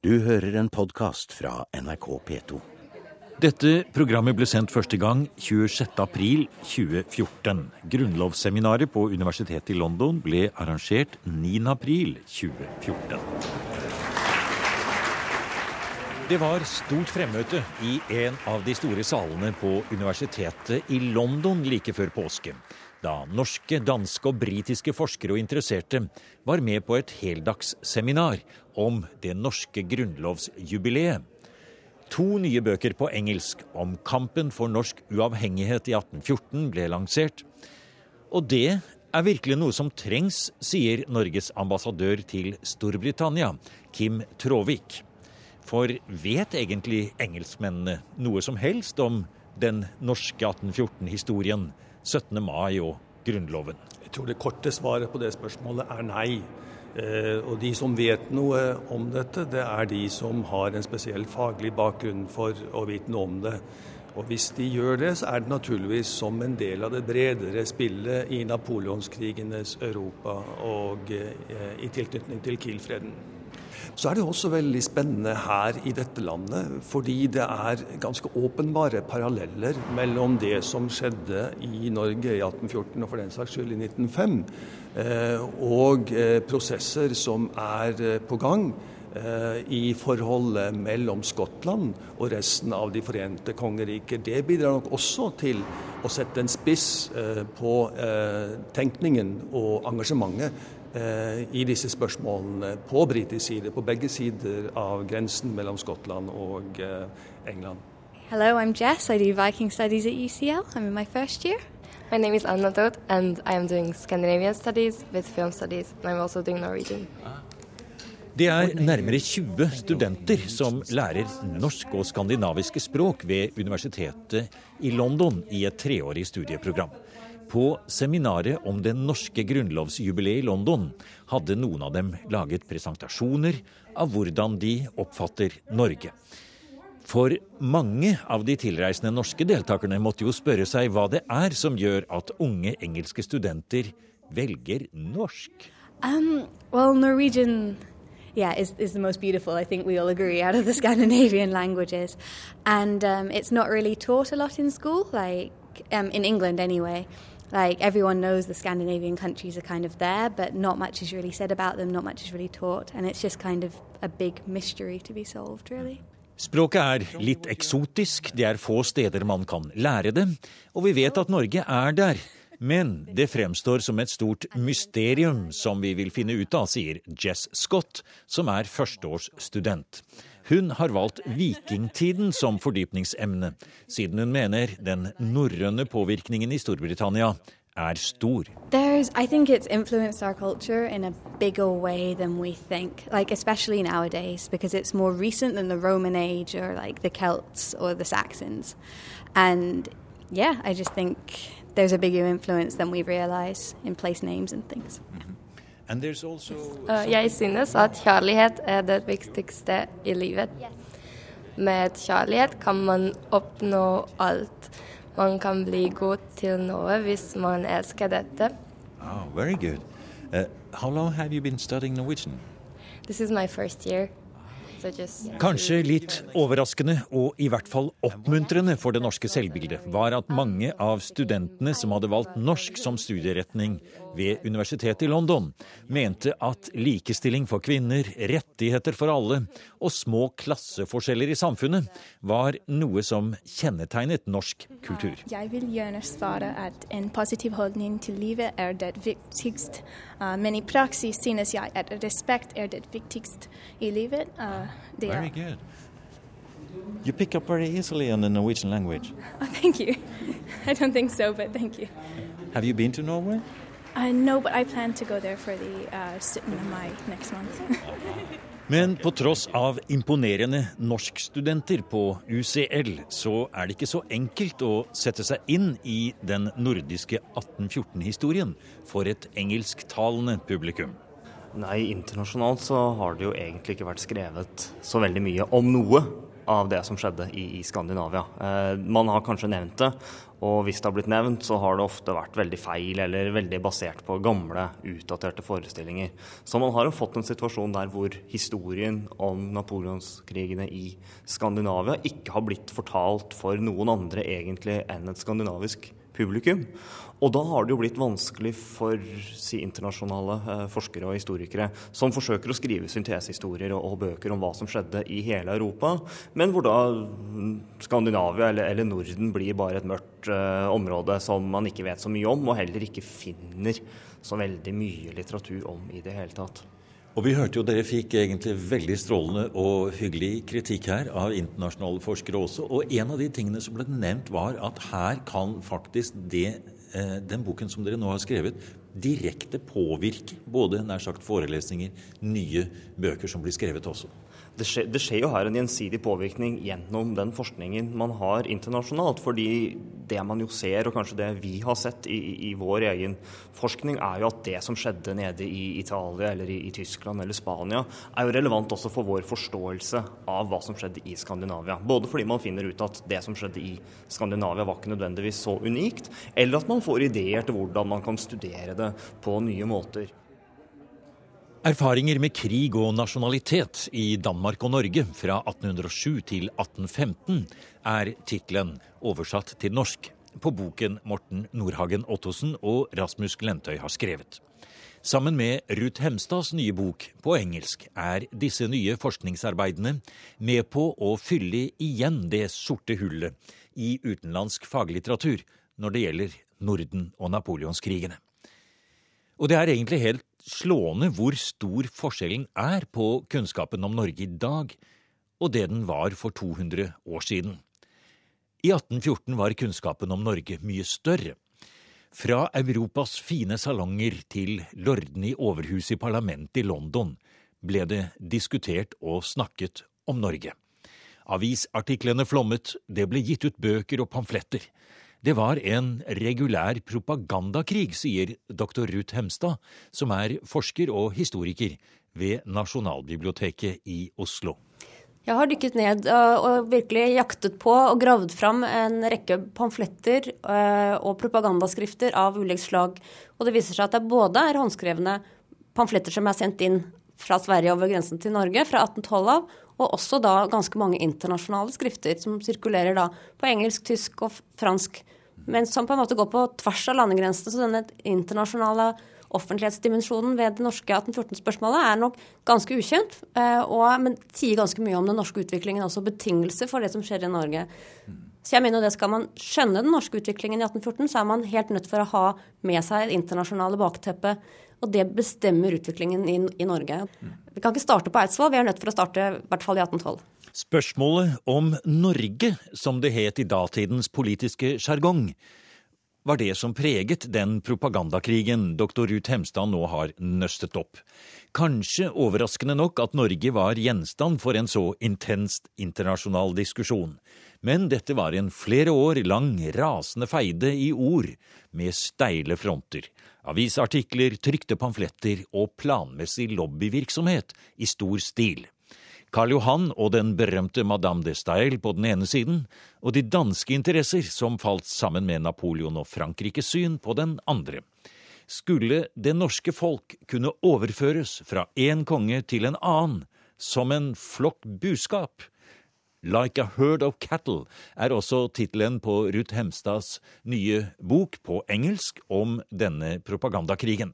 Du hører en podkast fra NRK P2. Dette programmet ble sendt første gang 26.4.2014. Grunnlovsseminaret på Universitetet i London ble arrangert 9.4.2014. Det var stort fremmøte i en av de store salene på universitetet i London like før påske, da norske, danske og britiske forskere og interesserte var med på et heldagsseminar om det norske grunnlovsjubileet. To nye bøker på engelsk om kampen for norsk uavhengighet i 1814 ble lansert. Og det er virkelig noe som trengs, sier Norges ambassadør til Storbritannia, Kim Tråvik. For vet egentlig engelskmennene noe som helst om den norske 1814-historien, 17. mai og Grunnloven? Jeg tror det korte svaret på det spørsmålet er nei. Eh, og de som vet noe om dette, det er de som har en spesiell faglig bakgrunn for å vite noe om det. Og hvis de gjør det, så er det naturligvis som en del av det bredere spillet i napoleonskrigenes Europa og eh, i tilknytning til Kiel-freden. Så er det også veldig spennende her i dette landet, fordi det er ganske åpenbare paralleller mellom det som skjedde i Norge i 1814 og for den saks skyld i 1905, eh, og eh, prosesser som er eh, på gang i forholdet mellom Skottland og resten av De forente kongeriker. Det bidrar nok også til å sette en spiss på tenkningen og engasjementet Eh, i disse spørsmålene på britisk side, på begge sider av grensen mellom Skottland og eh, England. Hello, I'm Jess. I do Viking studies at UCL. I'm in my first year. My name is Anna Dodd, and I am doing Scandinavian studies with film studies, and I'm also doing Norwegian. Det er nærmere 20 studenter som lærer norsk og skandinaviske språk ved universitetet i London i et treårig studieprogram. På seminaret om det norske grunnlovsjubileet i London hadde noen av dem laget presentasjoner av hvordan de oppfatter Norge. For mange av de tilreisende norske deltakerne måtte jo spørre seg hva det er som gjør at unge engelske studenter velger norsk. Um, well, yeah, is, is the most beautiful, I think we all agree, out of the Scandinavian languages. And um, it's not really taught a lot in school, like um, in England anyway. Like everyone knows the Scandinavian countries are kind of there, but not much is really said about them, not much is really taught, and it's just kind of a big mystery to be solved, really. Språket er litt eksotisk, det er få steder man kan lære det, og vi vet at Norge er der. Men det fremstår som et stort mysterium som vi vil finne ut av, sier Jess Scott, som er førsteårsstudent. Hun har valgt vikingtiden som fordypningsemne, siden hun mener den norrøne påvirkningen i Storbritannia er stor. There's, I think it's influenced our culture in a bigger way than we think, like especially nowadays, because it's more recent than the Roman age or like the Celts or the Saxons. And yeah, I just think there's a bigger influence than we realize in place names and things. Mm -hmm. Also... Uh, jeg synes at kjærlighet er det viktigste i livet. Med kjærlighet kan man oppnå alt. Man kan bli god til noe hvis man elsker dette. Oh, very good. Uh, how long have you been studying Norwegian? This is my first year. Kanskje litt overraskende og i hvert fall oppmuntrende for det norske selvbildet var at mange av studentene som hadde valgt norsk som studieretning ved Universitetet i London, mente at likestilling for kvinner, rettigheter for alle og små klasseforskjeller i samfunnet var noe som kjennetegnet norsk kultur. Jeg vil gjerne svare at en positiv holdning til livet er det viktigste. Uh, men i praksis synes jeg at respekt er det viktigste i livet. Uh, Very good. You pick up very easily on the Norwegian language. Oh, thank you. I don't think so, but thank you. Have you been to Norway? Uh, no, but I plan to go there for the uh, 17th of May next month. Men på tross av imponerende norskstudenter på UCL, så er det ikke så enkelt å sette seg inn i den nordiske 1814-historien for et engelsktalende publikum. Nei, internasjonalt så har det jo egentlig ikke vært skrevet så veldig mye om noe av det som skjedde i, i Skandinavia. Eh, man har kanskje nevnt det, og hvis det har blitt nevnt, så har det ofte vært veldig feil eller veldig basert på gamle, utdaterte forestillinger. Så man har jo fått en situasjon der hvor historien om napoleonskrigene i Skandinavia ikke har blitt fortalt for noen andre egentlig enn et skandinavisk publikum. Og da har det jo blitt vanskelig for si, internasjonale eh, forskere og historikere som forsøker å skrive syntesehistorier og, og, bøker om hva som skjedde i hele Europa, men hvor da mm, Skandinavia eller, eller Norden blir bare et mørkt eh, område som man ikke vet så mye om, og heller ikke finner så veldig mye litteratur om i det hele tatt. Og vi hørte jo dere fikk egentlig veldig strålende og hyggelig kritikk her av internasjonale forskere også. Og en av de tingene som ble nevnt, var at her kan faktisk det Eh, den boken som dere nå har skrevet, direkte påvirke både nær sagt forelesninger, nye bøker som blir skrevet også? Det skjer, det skjer, jo her en gjensidig påvirkning gjennom den forskningen man har internasjonalt. fordi det man jo ser, og kanskje det vi har sett i, i vår egen forskning, er jo at det som skjedde nede i Italia eller i, i, Tyskland eller Spania, er jo relevant også for vår forståelse av hva som skjedde i Skandinavia. Både fordi man finner ut at det som skjedde i Skandinavia var ikke nødvendigvis så unikt, eller at man får ideer til hvordan man kan studere det på nye måter. Erfaringer med krig og nasjonalitet i Danmark og Norge fra 1807 til 1815 er tittelen oversatt til norsk på boken Morten Nordhagen Ottosen og Rasmus Glentøy har skrevet. Sammen med Ruth Hemstads nye bok på engelsk er disse nye forskningsarbeidene med på å fylle igjen det sorte hullet i utenlandsk faglitteratur når det gjelder Norden og napoleonskrigene. Og det er egentlig helt slående hvor stor forskjellen er på kunnskapen om Norge i dag og det den var for 200 år siden. I 1814 var kunnskapen om Norge mye større. Fra Europas fine salonger til lordene i overhuset i parlamentet i London ble det diskutert og snakket om Norge. Avisartiklene flommet, det ble gitt ut bøker og pamfletter. Det var en regulær propagandakrig, sier dr. Ruth Hemstad, som er forsker og historiker ved Nasjonalbiblioteket i Oslo. Jeg har dykket ned øh, og virkelig jaktet på og gravd fram en rekke pamfletter øh, og propagandaskrifter av ulikt slag. Og det viser seg at det både er håndskrevne pamfletter som er sendt inn fra Sverige over grensen til Norge fra 1812 av, og også da ganske mange internasjonale skrifter som sirkulerer da på engelsk, tysk og fransk, men som på en måte går på tvers av landegrensene. Så denne internasjonale offentlighetsdimensjonen ved det norske 1814-spørsmålet er nok ganske ukjent, eh, og, men sier ganske mye om den norske utviklingen, også betingelser for det som skjer i Norge. Så jeg mener det Skal man skjønne den norske utviklingen i 1814, så er man helt nødt for å ha med seg det internasjonale bakteppet. Og det bestemmer utviklingen i, i Norge. Vi kan ikke starte på Eidsvoll, vi er nødt for å starte i hvert fall i 1812. Spørsmålet om Norge, som det het i datidens politiske sjargong, var det som preget den propagandakrigen doktor Ruth Hemstad nå har nøstet opp. Kanskje overraskende nok at Norge var gjenstand for en så intenst internasjonal diskusjon. Men dette var en flere år lang rasende feide i ord, med steile fronter. Avisartikler, trykte pamfletter og planmessig lobbyvirksomhet i stor stil. Karl Johan og den berømte Madame de Stael på den ene siden, og de danske interesser som falt sammen med Napoleon og Frankrikes syn på den andre. Skulle det norske folk kunne overføres fra én konge til en annen, som en flokk buskap? Like a Herd of Cattle er også tittelen på Ruth Hemstads nye bok på engelsk om denne propagandakrigen.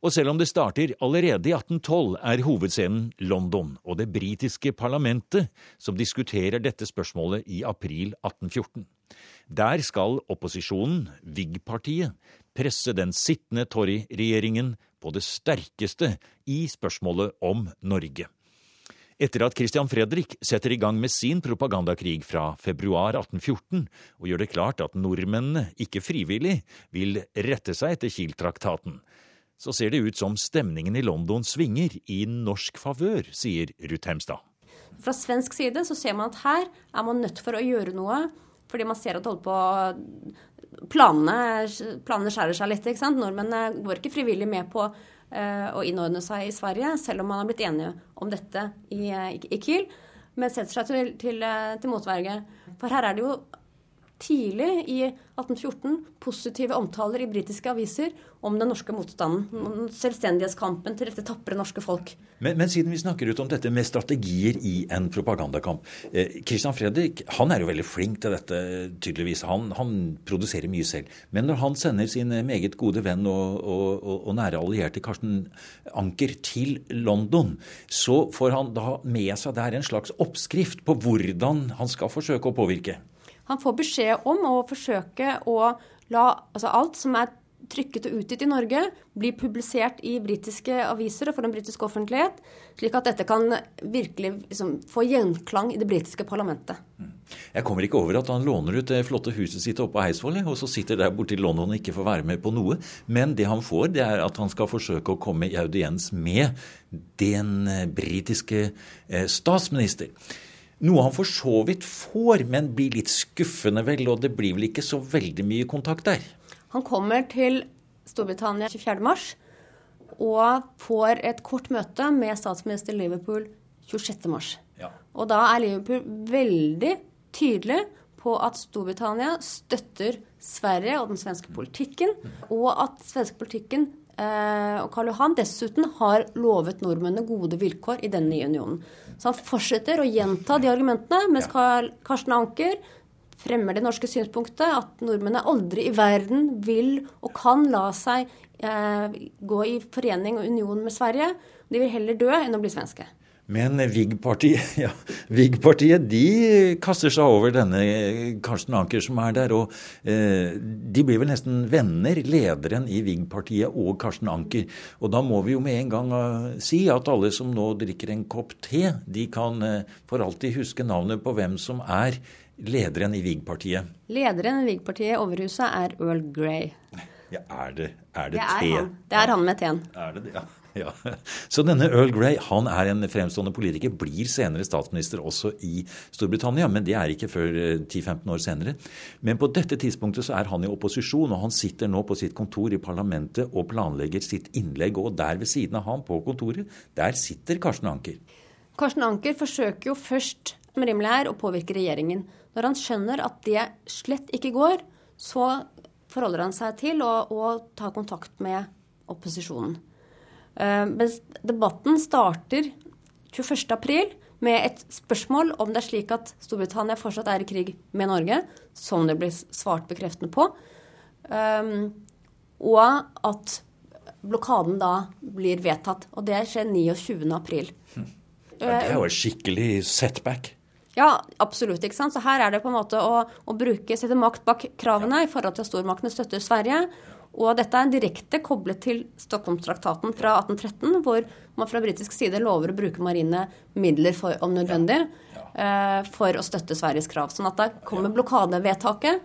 Og selv om det starter allerede i 1812, er hovedscenen London og det britiske parlamentet som diskuterer dette spørsmålet i april 1814. Der skal opposisjonen, Whig-partiet, presse den sittende Tory-regjeringen på det sterkeste i spørsmålet om Norge. Etter at Christian Fredrik setter i gang med sin propagandakrig fra februar 1814 og gjør det klart at nordmennene ikke frivillig vil rette seg etter Kiel-traktaten, så ser det ut som stemningen i London svinger i norsk favør, sier Ruth Hemstad. Fra svensk side så ser man at her er man nødt for å gjøre noe, fordi man ser at holder på planene, planene skjærer seg litt. ikke sant? Nordmennene går ikke frivillig med på uh, å innordne seg i Sverige, selv om man har blitt enige om dette i, i Kiel. men setter seg til, til, eh, til motverge. For her er det jo tidlig i 1814 positive omtaler i britiske aviser om den norske motstanden. Selvstendighetskampen til dette tapre norske folk. Men, men, siden vi snakker ut om dette med strategier i en propagandakamp. Eh, Christian Fredrik han er jo veldig flink til dette, tydeligvis. Han, han, produserer mye selv. Men når han sender sin meget gode venn og, og, og, og nære allierte Karsten Anker til London, så får han da med seg der en slags oppskrift på hvordan han skal forsøke å påvirke. Han får beskjed om å forsøke å la altså alt som er trykket og utgitt i Norge, bli publisert i britiske aviser og for den britiske offentlighet, slik at dette kan virkelig liksom, få gjenklang i det britiske parlamentet. Mm. Jeg kommer ikke over at han låner ut det flotte huset sitt oppe på Eidsvoll, og så sitter der borte i London og ikke får være med på noe. Men det han får, det er at han skal forsøke å komme i audiens med den britiske eh, statsminister. Noe han for så vidt får, men blir litt skuffende, vel. Og det blir vel ikke så veldig mye kontakt der. Han kommer til Storbritannia 24.3 og får et kort møte med statsminister Liverpool 26.3. Ja. Og da er Liverpool veldig tydelig på at Storbritannia støtter Sverige og den svenske politikken, og at svenske politikken og Karl Johan dessuten har lovet nordmennene gode vilkår i denne nye unionen. Så han fortsetter å gjenta de argumentene, mens Karsten Anker fremmer det norske synspunktet at nordmennene aldri i verden vil og kan la seg eh, gå i forening og union med Sverige. De vil heller dø enn å bli svenske. Men VIG-partiet ja, VIG de kaster seg over denne Karsten Anker som er der. Og eh, de blir vel nesten venner, lederen i VIG-partiet og Karsten Anker. Og da må vi jo med en gang uh, si at alle som nå drikker en kopp te, de kan uh, for alltid huske navnet på hvem som er lederen i VIG-partiet. Lederen i VIG-partiet Overhuset er Earl Grey. Ja, er det, er det, det te? Er han. Det er han med teen. Er det det? Ja. Ja. Så denne Earl Grey han er en fremstående politiker, blir senere statsminister også i Storbritannia. Men det er ikke før 10-15 eh, år senere. Men på dette tidspunktet så er han i opposisjon, og han sitter nå på sitt kontor i parlamentet og planlegger sitt innlegg. Og der ved siden av ham på kontoret, der sitter Karsten Anker. Karsten Anker forsøker jo først med rimelig her å påvirke regjeringen. Når han skjønner at det slett ikke går, så forholder han seg til å, å ta kontakt med opposisjonen. Eh, mens debatten starter 21.4 med et spørsmål om det er slik at Storbritannia fortsatt er i krig med Norge, som det blir svart bekreftende på, eh, og at blokaden da blir vedtatt. Og det skjer 29.4. april. Ja, det er jo et skikkelig setback. Ja, absolutt. ikke sant? Så her er det på en måte å, å bruke, sette makt bak kravene i forhold til at stormaktene støtter Sverige. Og dette er direkte koblet til Stockholmstraktaten fra 1813, hvor man fra britisk side lover å bruke marine midler for, om nødvendig eh, for å støtte Sveriges krav. Sånn at da kommer blokadevedtaket.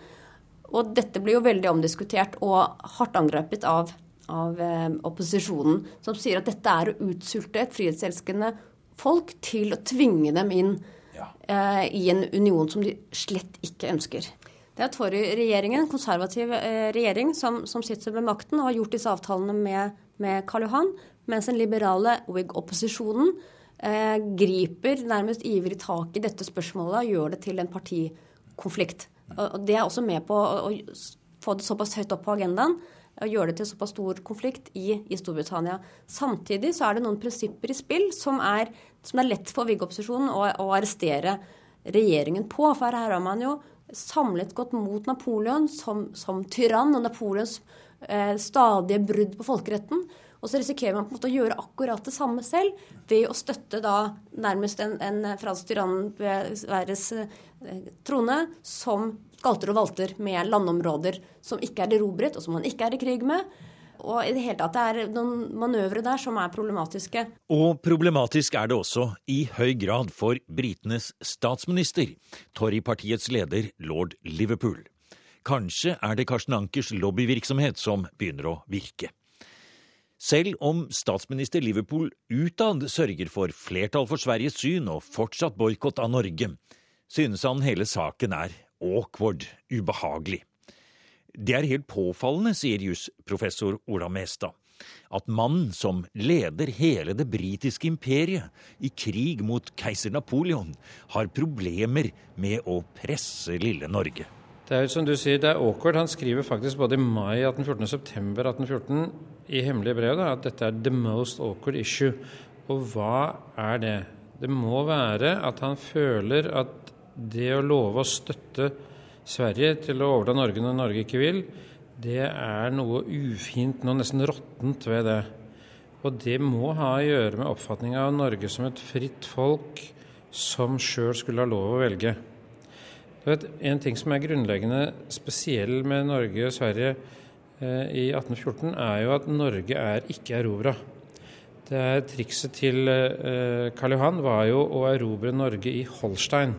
Og dette blir jo veldig omdiskutert og hardt angrepet av, av eh, opposisjonen, som sier at dette er å utsulte et frihetselskende folk til å tvinge dem inn eh, i en union som de slett ikke ønsker. Det er Tory-regjeringen, en konservativ eh, regjering, som, som, sitter med makten og har gjort disse avtalene med, med Karl Johan, mens den liberale Whig-opposisjonen eh, griper nærmest ivrig tak i dette spørsmålet og gjør det til en partikonflikt. Og, Det er også med på å, å få det såpass høyt opp på agendaen og gjøre det til såpass stor konflikt i, i, Storbritannia. Samtidig så er det noen prinsipper i spill som er, som er lett for Whig-opposisjonen å, å arrestere regjeringen på. For her har man jo samlet gått mot Napoleon som, som tyrann og Napoleons eh, stadige brudd på folkeretten. Og så risikerer man på en måte å gjøre akkurat det samme selv ved å støtte da nærmest en, en fransk tyrann ved Sveriges eh, trone som galter og valter med landområder som ikke er erobret, og som man ikke er i krig med. Og i det hele tatt det er noen manøvre der som er problematiske. Og problematisk er det også i høy grad for britenes statsminister, Tory-partiets leder lord Liverpool. Kanskje er det Karsten Ankers lobbyvirksomhet som begynner å virke. Selv om statsminister Liverpool utad sørger for flertall for Sveriges syn og fortsatt boikott av Norge, synes han hele saken er awkward, ubehagelig. Det er helt påfallende, sier jusprofessor Ola Mestad. At mannen som leder hele det britiske imperiet i krig mot keiser Napoleon, har problemer med å presse lille Norge. Det er jo som du sier, det er awkward. Han skriver faktisk både i mai 1814 og september 1814 i hemmelige brev at dette er the most awkward issue. Og hva er det? Det må være at han føler at det å love å støtte Sverige til å overdra Norge når Norge ikke vil, det er noe ufint, noe nesten råttent ved det. Og det må ha å gjøre med oppfatninga av Norge som et fritt folk som sjøl skulle ha lov å velge. Vet, en ting som er grunnleggende spesiell med Norge og Sverige eh, i 1814, er jo at Norge er ikke erobra. Det er Trikset til eh, Karl Johan var jo å erobre Norge i Holstein.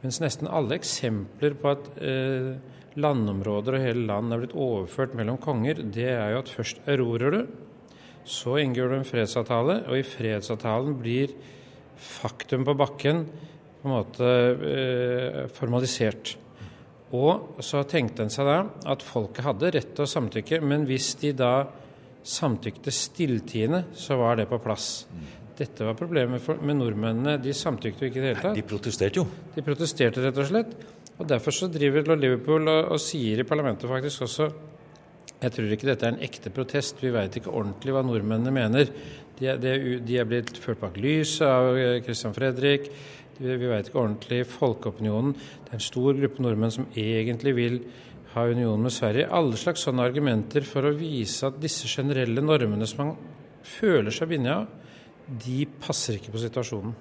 Mens nesten alle eksempler på at eh, landområder og hele land er blitt overført mellom konger, det er jo at først erobrer du, så inngår du en fredsavtale, og i fredsavtalen blir faktum på bakken på en måte eh, formalisert. Og så tenkte en seg da at folket hadde rett til å samtykke, men hvis de da samtykte stilltiende, så var det på plass. Dette var problemet med nordmennene. De samtykte jo ikke i det hele tatt. De protesterte jo. De protesterte rett og slett. Og Derfor så driver Liverpool og, og sier i parlamentet faktisk også jeg tror ikke dette er en ekte protest. Vi veit ikke ordentlig hva nordmennene mener. De er, de er blitt ført bak lyset av eh, Christian Fredrik. Vi, veit ikke ordentlig folkeopinionen. Det er en stor gruppe nordmenn som egentlig vil ha union med Sverige. Alle slags sånne argumenter for å vise at disse generelle normene som man føler seg bundet av, de passer ikke på situasjonen.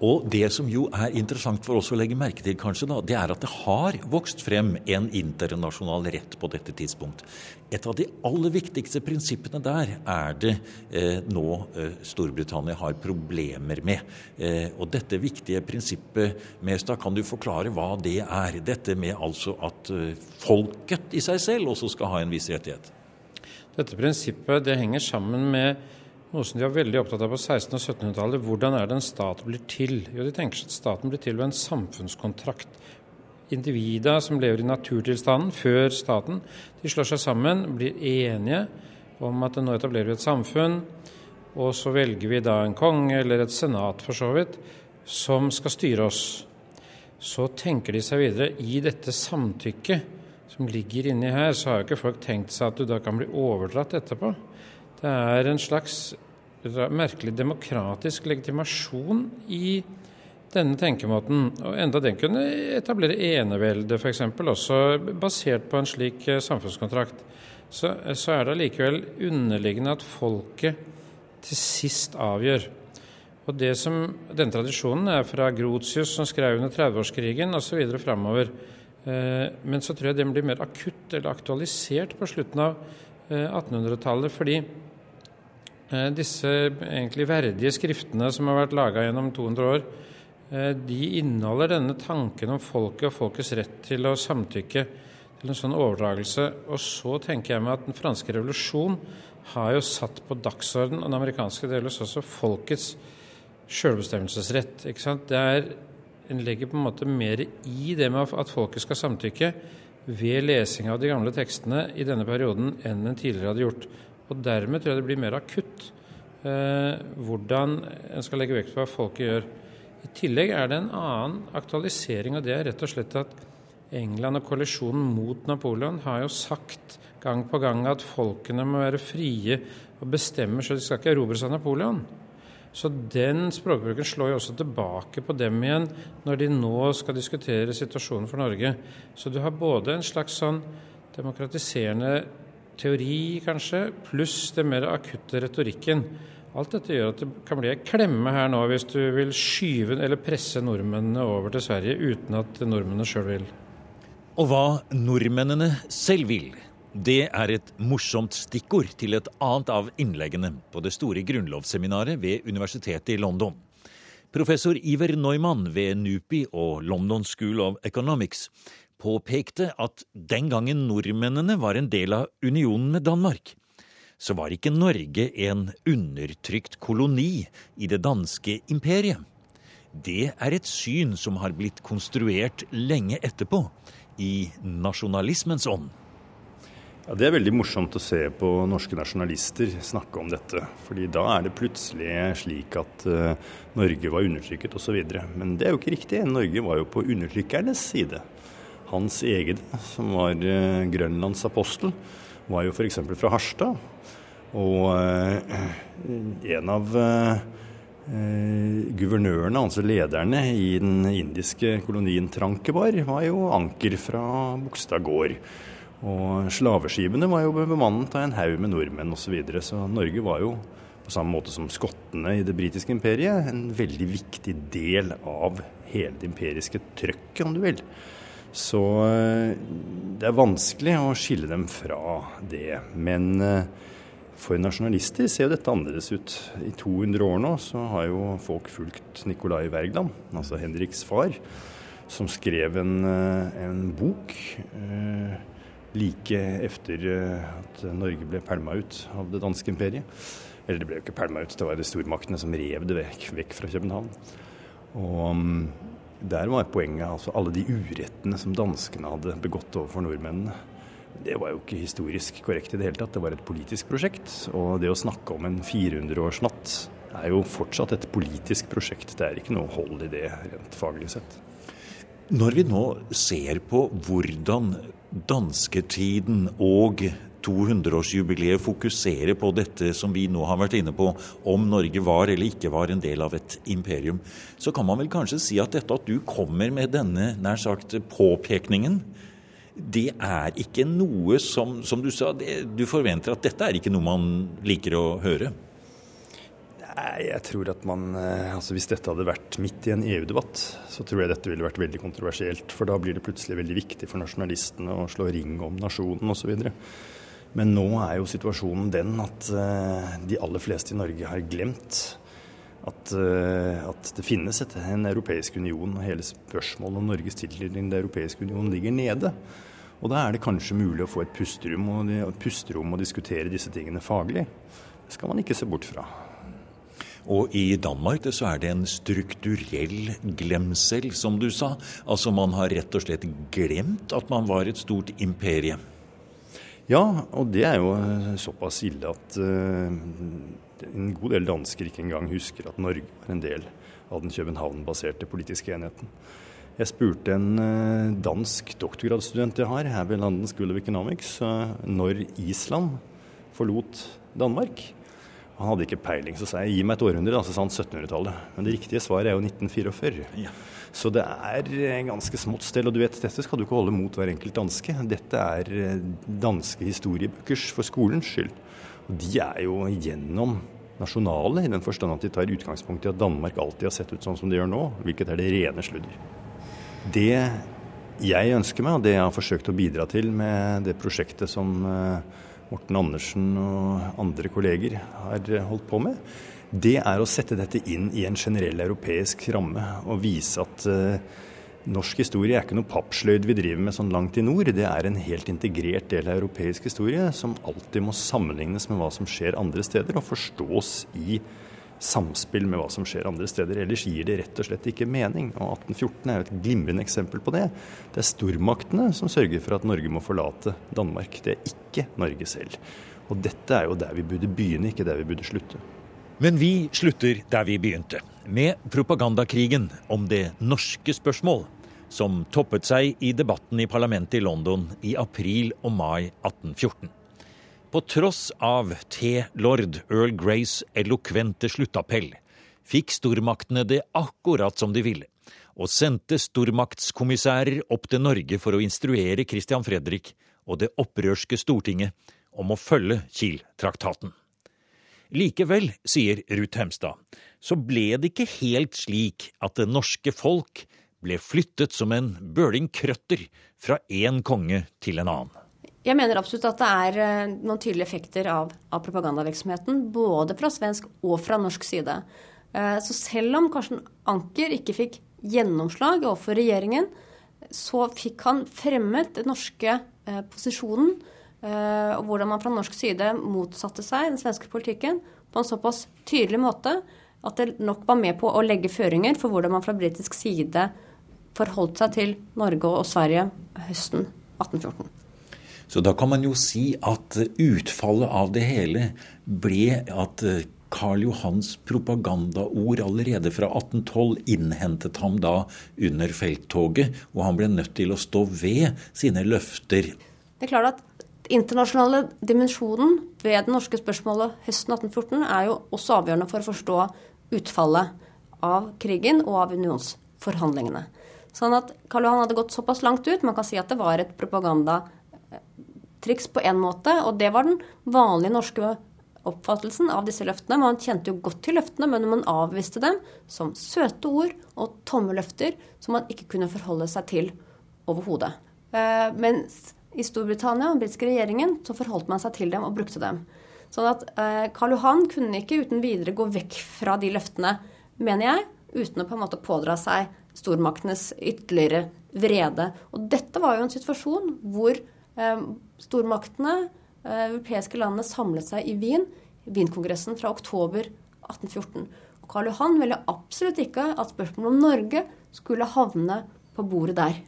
Og det som jo er interessant for oss å legge merke til, kanskje, da, det er at det har vokst frem en internasjonal rett på dette tidspunkt. Et av de aller viktigste prinsippene der er det eh, nå eh, Storbritannia har problemer med. Eh, og dette viktige prinsippet, Mestad, kan du forklare hva det er? Dette med altså at eh, folket i seg selv også skal ha en viss rettighet. Dette prinsippet det henger sammen med noe som de var veldig opptatt av på 1600- og 1700-tallet. Hvordan er det en stat blir til? Jo, De tenker seg at staten blir til ved en samfunnskontrakt. Individa som lever i naturtilstanden før staten, de slår seg sammen, blir enige om at nå etablerer vi et samfunn, og så velger vi da en konge, eller et senat for så vidt, som skal styre oss. Så tenker de seg videre i dette samtykket som ligger inni her, så har jo ikke folk tenkt seg at du da kan bli overdratt etterpå. Det er en slags merkelig demokratisk legitimasjon i denne tenkemåten. Og enda den kunne etablere enevelde, f.eks., også basert på en slik eh, samfunnskontrakt. Så, så er det allikevel underliggende at folket til sist avgjør. Og det som, Denne tradisjonen er fra Grotius, som skrev under 30-årskrigen osv. framover. Eh, men så tror jeg den blir mer akutt eller aktualisert på slutten av 1800-tallet. Eh, fordi Eh, disse egentlig verdige skriftene som har vært laga gjennom 200 år, eh, de inneholder denne tanken om folket og folkets rett til å samtykke til en sånn overdragelse. Og så tenker jeg meg at den franske revolusjon har jo satt på dagsorden, og den amerikanske delvis også, folkets sjølbestemmelsesrett. Det En legger på en måte mer i det med at folket skal samtykke ved lesing av de gamle tekstene i denne perioden enn en tidligere hadde gjort. Og dermed tror jeg det blir mer akutt eh, hvordan en skal legge vekt på hva folket gjør. I tillegg er det en annen aktualisering, og det er rett og slett at England og koalisjonen mot Napoleon har jo sagt gang på gang at folkene må være frie og bestemme, så de skal ikke erobres av Napoleon. Så den språkbruken slår jo også tilbake på dem igjen når de nå skal diskutere situasjonen for Norge. Så du har både en slags sånn demokratiserende teori, kanskje, pluss den mer akutte retorikken. Alt dette gjør at det kan bli ei klemme her nå hvis du vil skyve eller presse nordmennene over til Sverige uten at nordmennene sjøl vil. Og hva nordmennene selv vil, det er et morsomt stikkord til et annet av innleggene på det store grunnlovsseminaret ved Universitetet i London. Professor Iver Neumann ved NUPI og London School of Economics påpekte at den gangen nordmennene var en del av unionen med Danmark, så var ikke Norge en undertrykt koloni i det danske imperiet. Det er et syn som har blitt konstruert lenge etterpå, i nasjonalismens ånd. Ja, Det er veldig morsomt å se på norske nasjonalister snakke om dette. fordi da er det plutselig slik at uh, Norge var undertrykket osv. Men det er jo ikke riktig. Norge var jo på undertrykkernes side. Hans egen, som var uh, Grønlands apostel, var jo f.eks. fra Harstad. Og uh, en av guvernørene, altså lederne i den indiske kolonien Trankebar, var jo Anker fra Bogstad gård. Og slaveskipene var jo bemannet av en haug med nordmenn osv. Så, videre. så Norge var jo, på samme måte som skottene i det britiske imperiet, en veldig viktig del av hele det imperiske trøkket, om du vil. Så eh, det er vanskelig å skille dem fra det. Men eh, for nasjonalister ser jo dette annerledes ut. I 200 år nå så har jo folk fulgt Nicolai Wergeland, altså Henriks far, som skrev en, eh, en bok. Like etter at Norge ble pælma ut av det danske imperiet. Eller det ble jo ikke pælma ut, det var de stormaktene som rev det vekk, vekk fra København. Og um, der var poenget altså alle de urettene som danskene hadde begått overfor nordmennene. Det var jo ikke historisk korrekt i det hele tatt. Det var et politisk prosjekt. Og det å snakke om en 400-årsnatt er jo fortsatt et politisk prosjekt. Det er ikke noe hold i det rent faglig sett. Når vi nå ser på hvordan dansketiden og 200-årsjubileet fokuserer på dette som vi nå har vært inne på, om Norge var eller ikke var en del av et imperium, så kan man vel kanskje si at dette at du kommer med denne nær sagt påpekningen, det er ikke noe som, som du sa, det, du forventer at dette er ikke noe man liker å høre? Nei, jeg tror at man eh, altså Hvis dette hadde vært midt i en EU-debatt, så tror jeg dette ville vært veldig kontroversielt. For da blir det plutselig veldig viktig for nasjonalistene å slå ring om nasjonen osv. Men nå er jo situasjonen den at uh, de aller fleste i Norge har glemt at, uh, at det finnes et, en europeisk union, og hele spørsmålet om Norges tilknytning til Den europeiske union ligger nede. Og da er det kanskje mulig å få et pusterom og, pusterom og diskutere disse tingene faglig. Det skal man ikke se bort fra. Og i Danmark så er det en strukturell glemsel, som du sa. Altså man har rett og slett glemt at man var et stort imperie. Ja, og det er jo eh, såpass ille at uh, en god del dansker ikke engang husker at Norge var en del av den København-baserte politiske enheten. Jeg spurte en uh, dansk doktorgradsstudent jeg har her ved London School of Economics, når Island forlot Danmark. Han hadde ikke peiling, så sa jeg gi meg et århundre, da, så sa han 1700-tallet. Men det riktige svaret er jo 1944. Ja. Så det er ganske smått stell. Og du vet, dette skal du ikke holde mot hver enkelt danske. Dette er eh, danske historiebøkers for skolens skyld. Og de er jo gjennom nasjonale, i den forstand at de tar utgangspunkt i at Danmark alltid har sett ut sånn som de gjør nå, hvilket er det rene sludder. Det jeg ønsker meg, og det jeg har forsøkt å bidra til med det prosjektet som uh, Morten Andersen og andre kolleger har holdt på med, det er å sette dette inn i en generell europeisk ramme og vise at uh, norsk historie er ikke noe pappsløyd vi driver med sånn langt i nord. Det er en helt integrert del av europeisk historie som alltid må sammenlignes med hva som skjer andre steder, og forstås i samspill med hva som skjer andre steder. Ellers gir det rett og slett ikke mening. Og 1814 er jo et glimrende eksempel på det. Det er stormaktene som sørger for at Norge må forlate Danmark. Det er ikke Norge selv. Og dette er jo der vi burde begynne, ikke der vi burde slutte. Men vi slutter der vi begynte, med propagandakrigen om det norske spørsmål, som toppet seg i debatten i parlamentet i London i april og mai 1814. På tross av T-lord Earl Greys elokvente sluttappell fikk stormaktene det akkurat som de ville, og sendte stormaktskommissærer opp til Norge for å instruere Christian Fredrik og det opprørske Stortinget om å følge Kiel-traktaten. Likevel, sier Ruth Hemstad, så ble det ikke helt slik at det norske folk ble flyttet som en bøling krøtter fra én konge til en annen. Jeg mener absolutt at det er eh, noen tydelige effekter av, av propagandavirksomheten. Både fra svensk og fra norsk side. Eh, så selv om Karsten Anker ikke fikk gjennomslag overfor regjeringen, så fikk han fremmet den norske eh, posisjonen og hvordan man fra norsk side motsatte seg den svenske politikken på en såpass tydelig måte at det nok var med på å legge føringer for hvordan man fra britisk side forholdt seg til Norge og Sverige høsten 1814. Så da kan man jo si at utfallet av det hele ble at Karl Johans propagandaord allerede fra 1812 innhentet ham da under felttoget, og han ble nødt til å stå ved sine løfter. Det er klart at internasjonale dimensjonen ved det norske spørsmålet høsten 1814 er jo også avgjørende for å forstå utfallet av krigen og av unionsforhandlingene. Sånn at Karl Johan hadde gått såpass langt ut. Man kan si at det var et propagandatriks på én måte. Og det var den vanlige norske oppfattelsen av disse løftene. Man kjente jo godt til løftene, men man avviste dem som søte ord og tomme løfter som man ikke kunne forholde seg til overhodet. Eh, mens i Storbritannia og den britiske regjeringen så forholdt man seg til dem og brukte dem. Sånn at eh, Karl Johan kunne ikke uten videre gå vekk fra de løftene, mener jeg, uten å på en måte pådra seg stormaktenes ytterligere vrede. Og dette var jo en situasjon hvor stormaktene, eh, europeiske landene, samlet seg i Wien, Wien-kongressen fra oktober 1814. Og Karl Johan ville absolutt ikke at spørsmålet om Norge skulle havne på bordet der.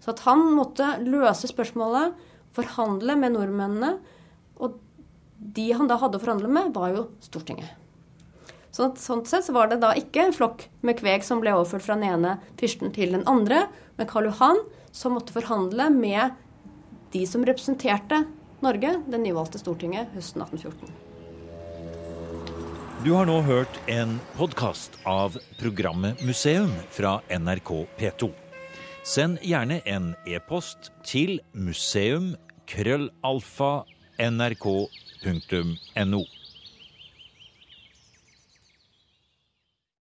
Så at han måtte løse spørsmålet, forhandle med nordmennene. Og de han da hadde å forhandle med, var jo Stortinget. Så, sånn sett så var det da ikke en flokk med kveg som ble overført fra den ene fyrsten til den andre, men Karl Johan som måtte forhandle med de som representerte Norge, det nyvalgte Stortinget, høsten 1814. Du har nå hørt en podkast av programmet Museum fra NRK P2. Send gjerne en e-post til museum krøllalfa nrk.no.